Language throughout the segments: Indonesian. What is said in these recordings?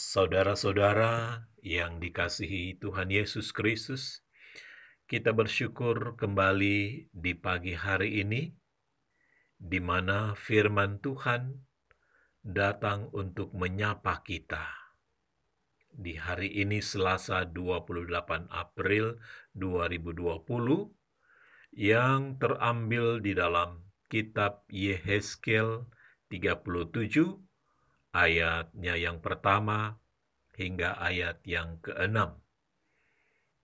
Saudara-saudara yang dikasihi Tuhan Yesus Kristus, kita bersyukur kembali di pagi hari ini, di mana firman Tuhan datang untuk menyapa kita. Di hari ini Selasa 28 April 2020 yang terambil di dalam kitab Yehezkel 37 ayatnya yang pertama hingga ayat yang keenam.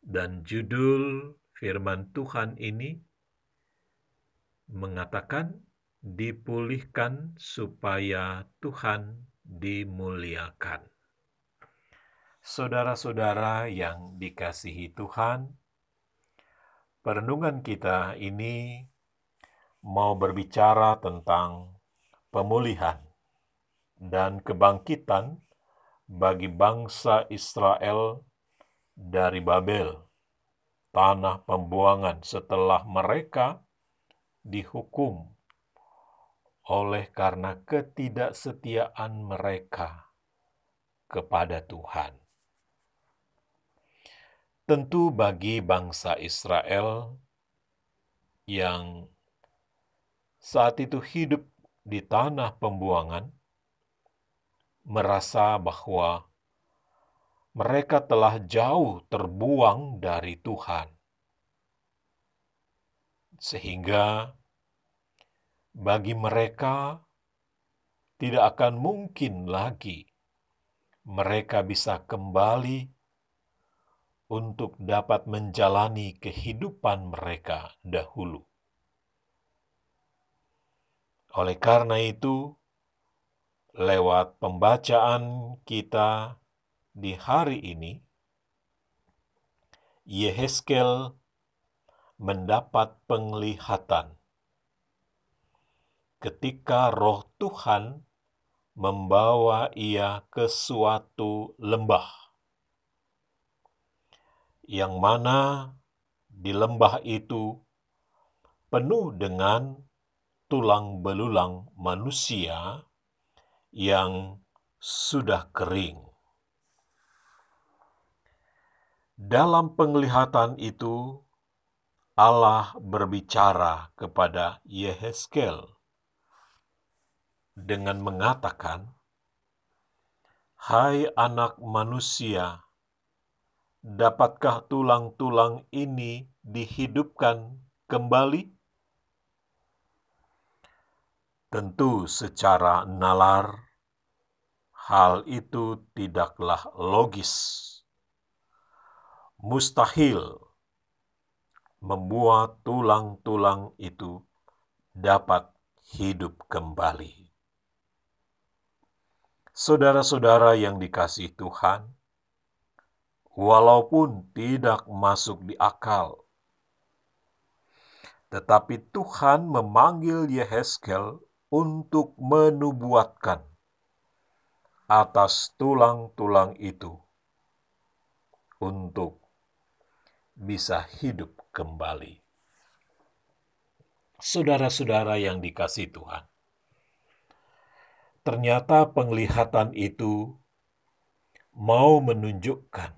Dan judul firman Tuhan ini mengatakan dipulihkan supaya Tuhan dimuliakan. Saudara-saudara yang dikasihi Tuhan, perenungan kita ini mau berbicara tentang pemulihan dan kebangkitan bagi bangsa Israel dari Babel, tanah pembuangan setelah mereka dihukum oleh karena ketidaksetiaan mereka kepada Tuhan. Tentu bagi bangsa Israel yang saat itu hidup di tanah pembuangan, merasa bahwa mereka telah jauh terbuang dari Tuhan, sehingga bagi mereka tidak akan mungkin lagi mereka bisa kembali untuk dapat menjalani kehidupan mereka dahulu. Oleh karena itu, lewat pembacaan kita di hari ini, Yeheskel mendapat penglihatan ketika roh Tuhan membawa ia ke suatu lembah, yang mana di lembah itu penuh dengan tulang belulang manusia yang sudah kering. Dalam penglihatan itu, Allah berbicara kepada Yehezkel dengan mengatakan, "Hai anak manusia, dapatkah tulang-tulang ini dihidupkan kembali?" Tentu, secara nalar, hal itu tidaklah logis. Mustahil membuat tulang-tulang itu dapat hidup kembali. Saudara-saudara yang dikasih Tuhan, walaupun tidak masuk di akal, tetapi Tuhan memanggil Yehezkel untuk menubuatkan atas tulang-tulang itu untuk bisa hidup kembali. Saudara-saudara yang dikasih Tuhan, ternyata penglihatan itu mau menunjukkan,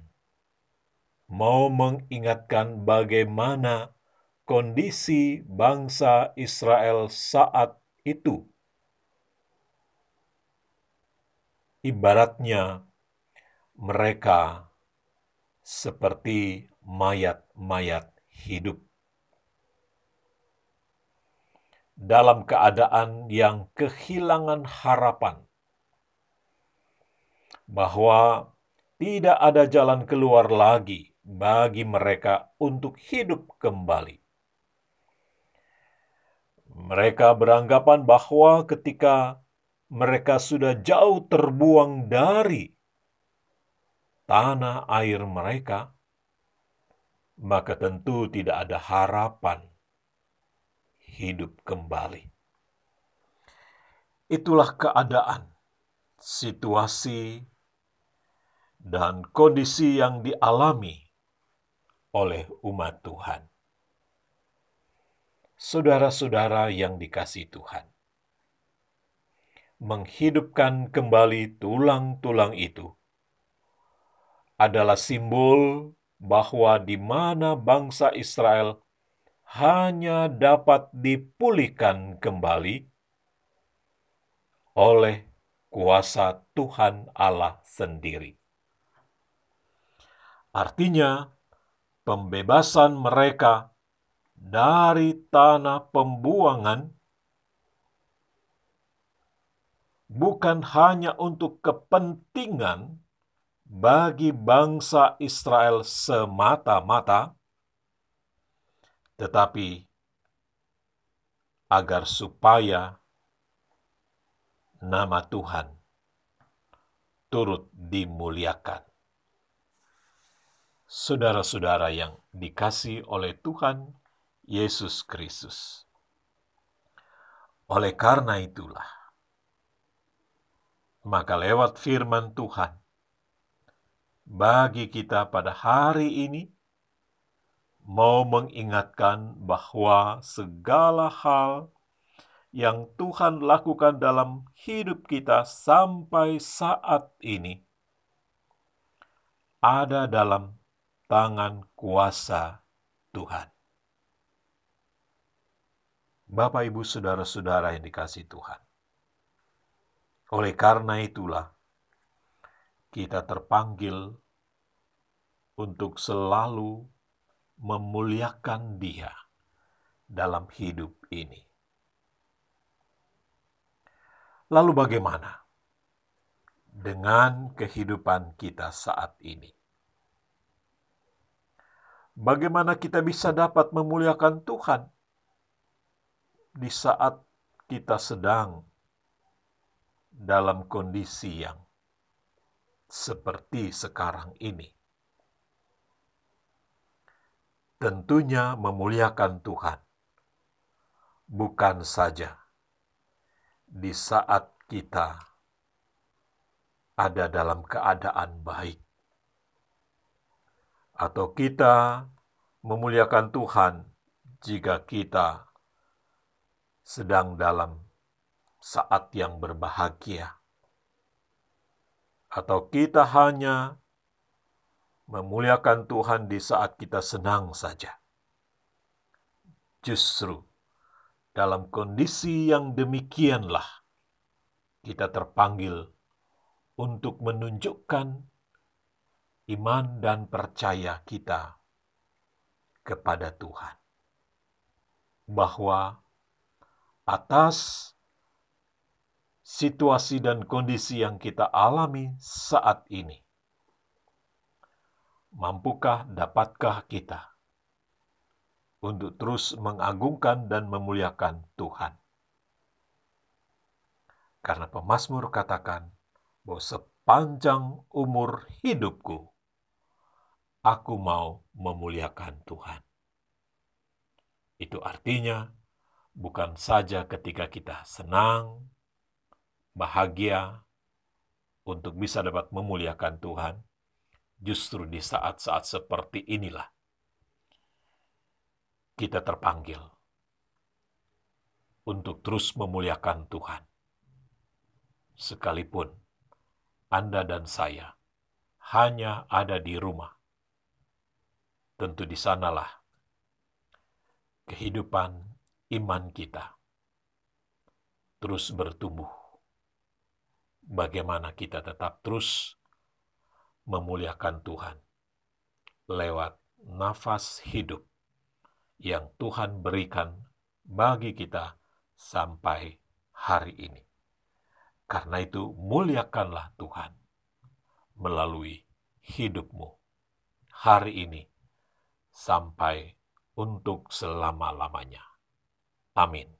mau mengingatkan bagaimana kondisi bangsa Israel saat itu Ibaratnya mereka seperti mayat-mayat hidup dalam keadaan yang kehilangan harapan bahwa tidak ada jalan keluar lagi bagi mereka untuk hidup kembali. Mereka beranggapan bahwa ketika mereka sudah jauh terbuang dari tanah air mereka, maka tentu tidak ada harapan hidup kembali. Itulah keadaan, situasi, dan kondisi yang dialami oleh umat Tuhan. Saudara-saudara yang dikasih Tuhan, menghidupkan kembali tulang-tulang itu adalah simbol bahwa di mana bangsa Israel hanya dapat dipulihkan kembali oleh kuasa Tuhan Allah sendiri. Artinya, pembebasan mereka dari tanah pembuangan bukan hanya untuk kepentingan bagi bangsa Israel semata-mata, tetapi agar supaya nama Tuhan turut dimuliakan. Saudara-saudara yang dikasih oleh Tuhan Yesus Kristus. Oleh karena itulah, maka lewat firman Tuhan, bagi kita pada hari ini mau mengingatkan bahwa segala hal yang Tuhan lakukan dalam hidup kita sampai saat ini ada dalam tangan kuasa Tuhan. Bapak, ibu, saudara-saudara yang dikasih Tuhan, oleh karena itulah kita terpanggil untuk selalu memuliakan Dia dalam hidup ini. Lalu, bagaimana dengan kehidupan kita saat ini? Bagaimana kita bisa dapat memuliakan Tuhan di saat kita sedang dalam kondisi yang seperti sekarang ini. Tentunya memuliakan Tuhan bukan saja di saat kita ada dalam keadaan baik, atau kita memuliakan Tuhan jika kita sedang dalam saat yang berbahagia atau kita hanya memuliakan Tuhan di saat kita senang saja. Justru dalam kondisi yang demikianlah kita terpanggil untuk menunjukkan iman dan percaya kita kepada Tuhan, bahwa atas situasi dan kondisi yang kita alami saat ini. Mampukah, dapatkah kita untuk terus mengagungkan dan memuliakan Tuhan? Karena pemazmur katakan bahwa sepanjang umur hidupku, aku mau memuliakan Tuhan. Itu artinya bukan saja ketika kita senang, bahagia untuk bisa dapat memuliakan Tuhan, justru di saat-saat seperti inilah kita terpanggil untuk terus memuliakan Tuhan. Sekalipun Anda dan saya hanya ada di rumah, tentu di sanalah kehidupan iman kita terus bertumbuh bagaimana kita tetap terus memuliakan Tuhan lewat nafas hidup yang Tuhan berikan bagi kita sampai hari ini. Karena itu, muliakanlah Tuhan melalui hidupmu hari ini sampai untuk selama-lamanya. Amin.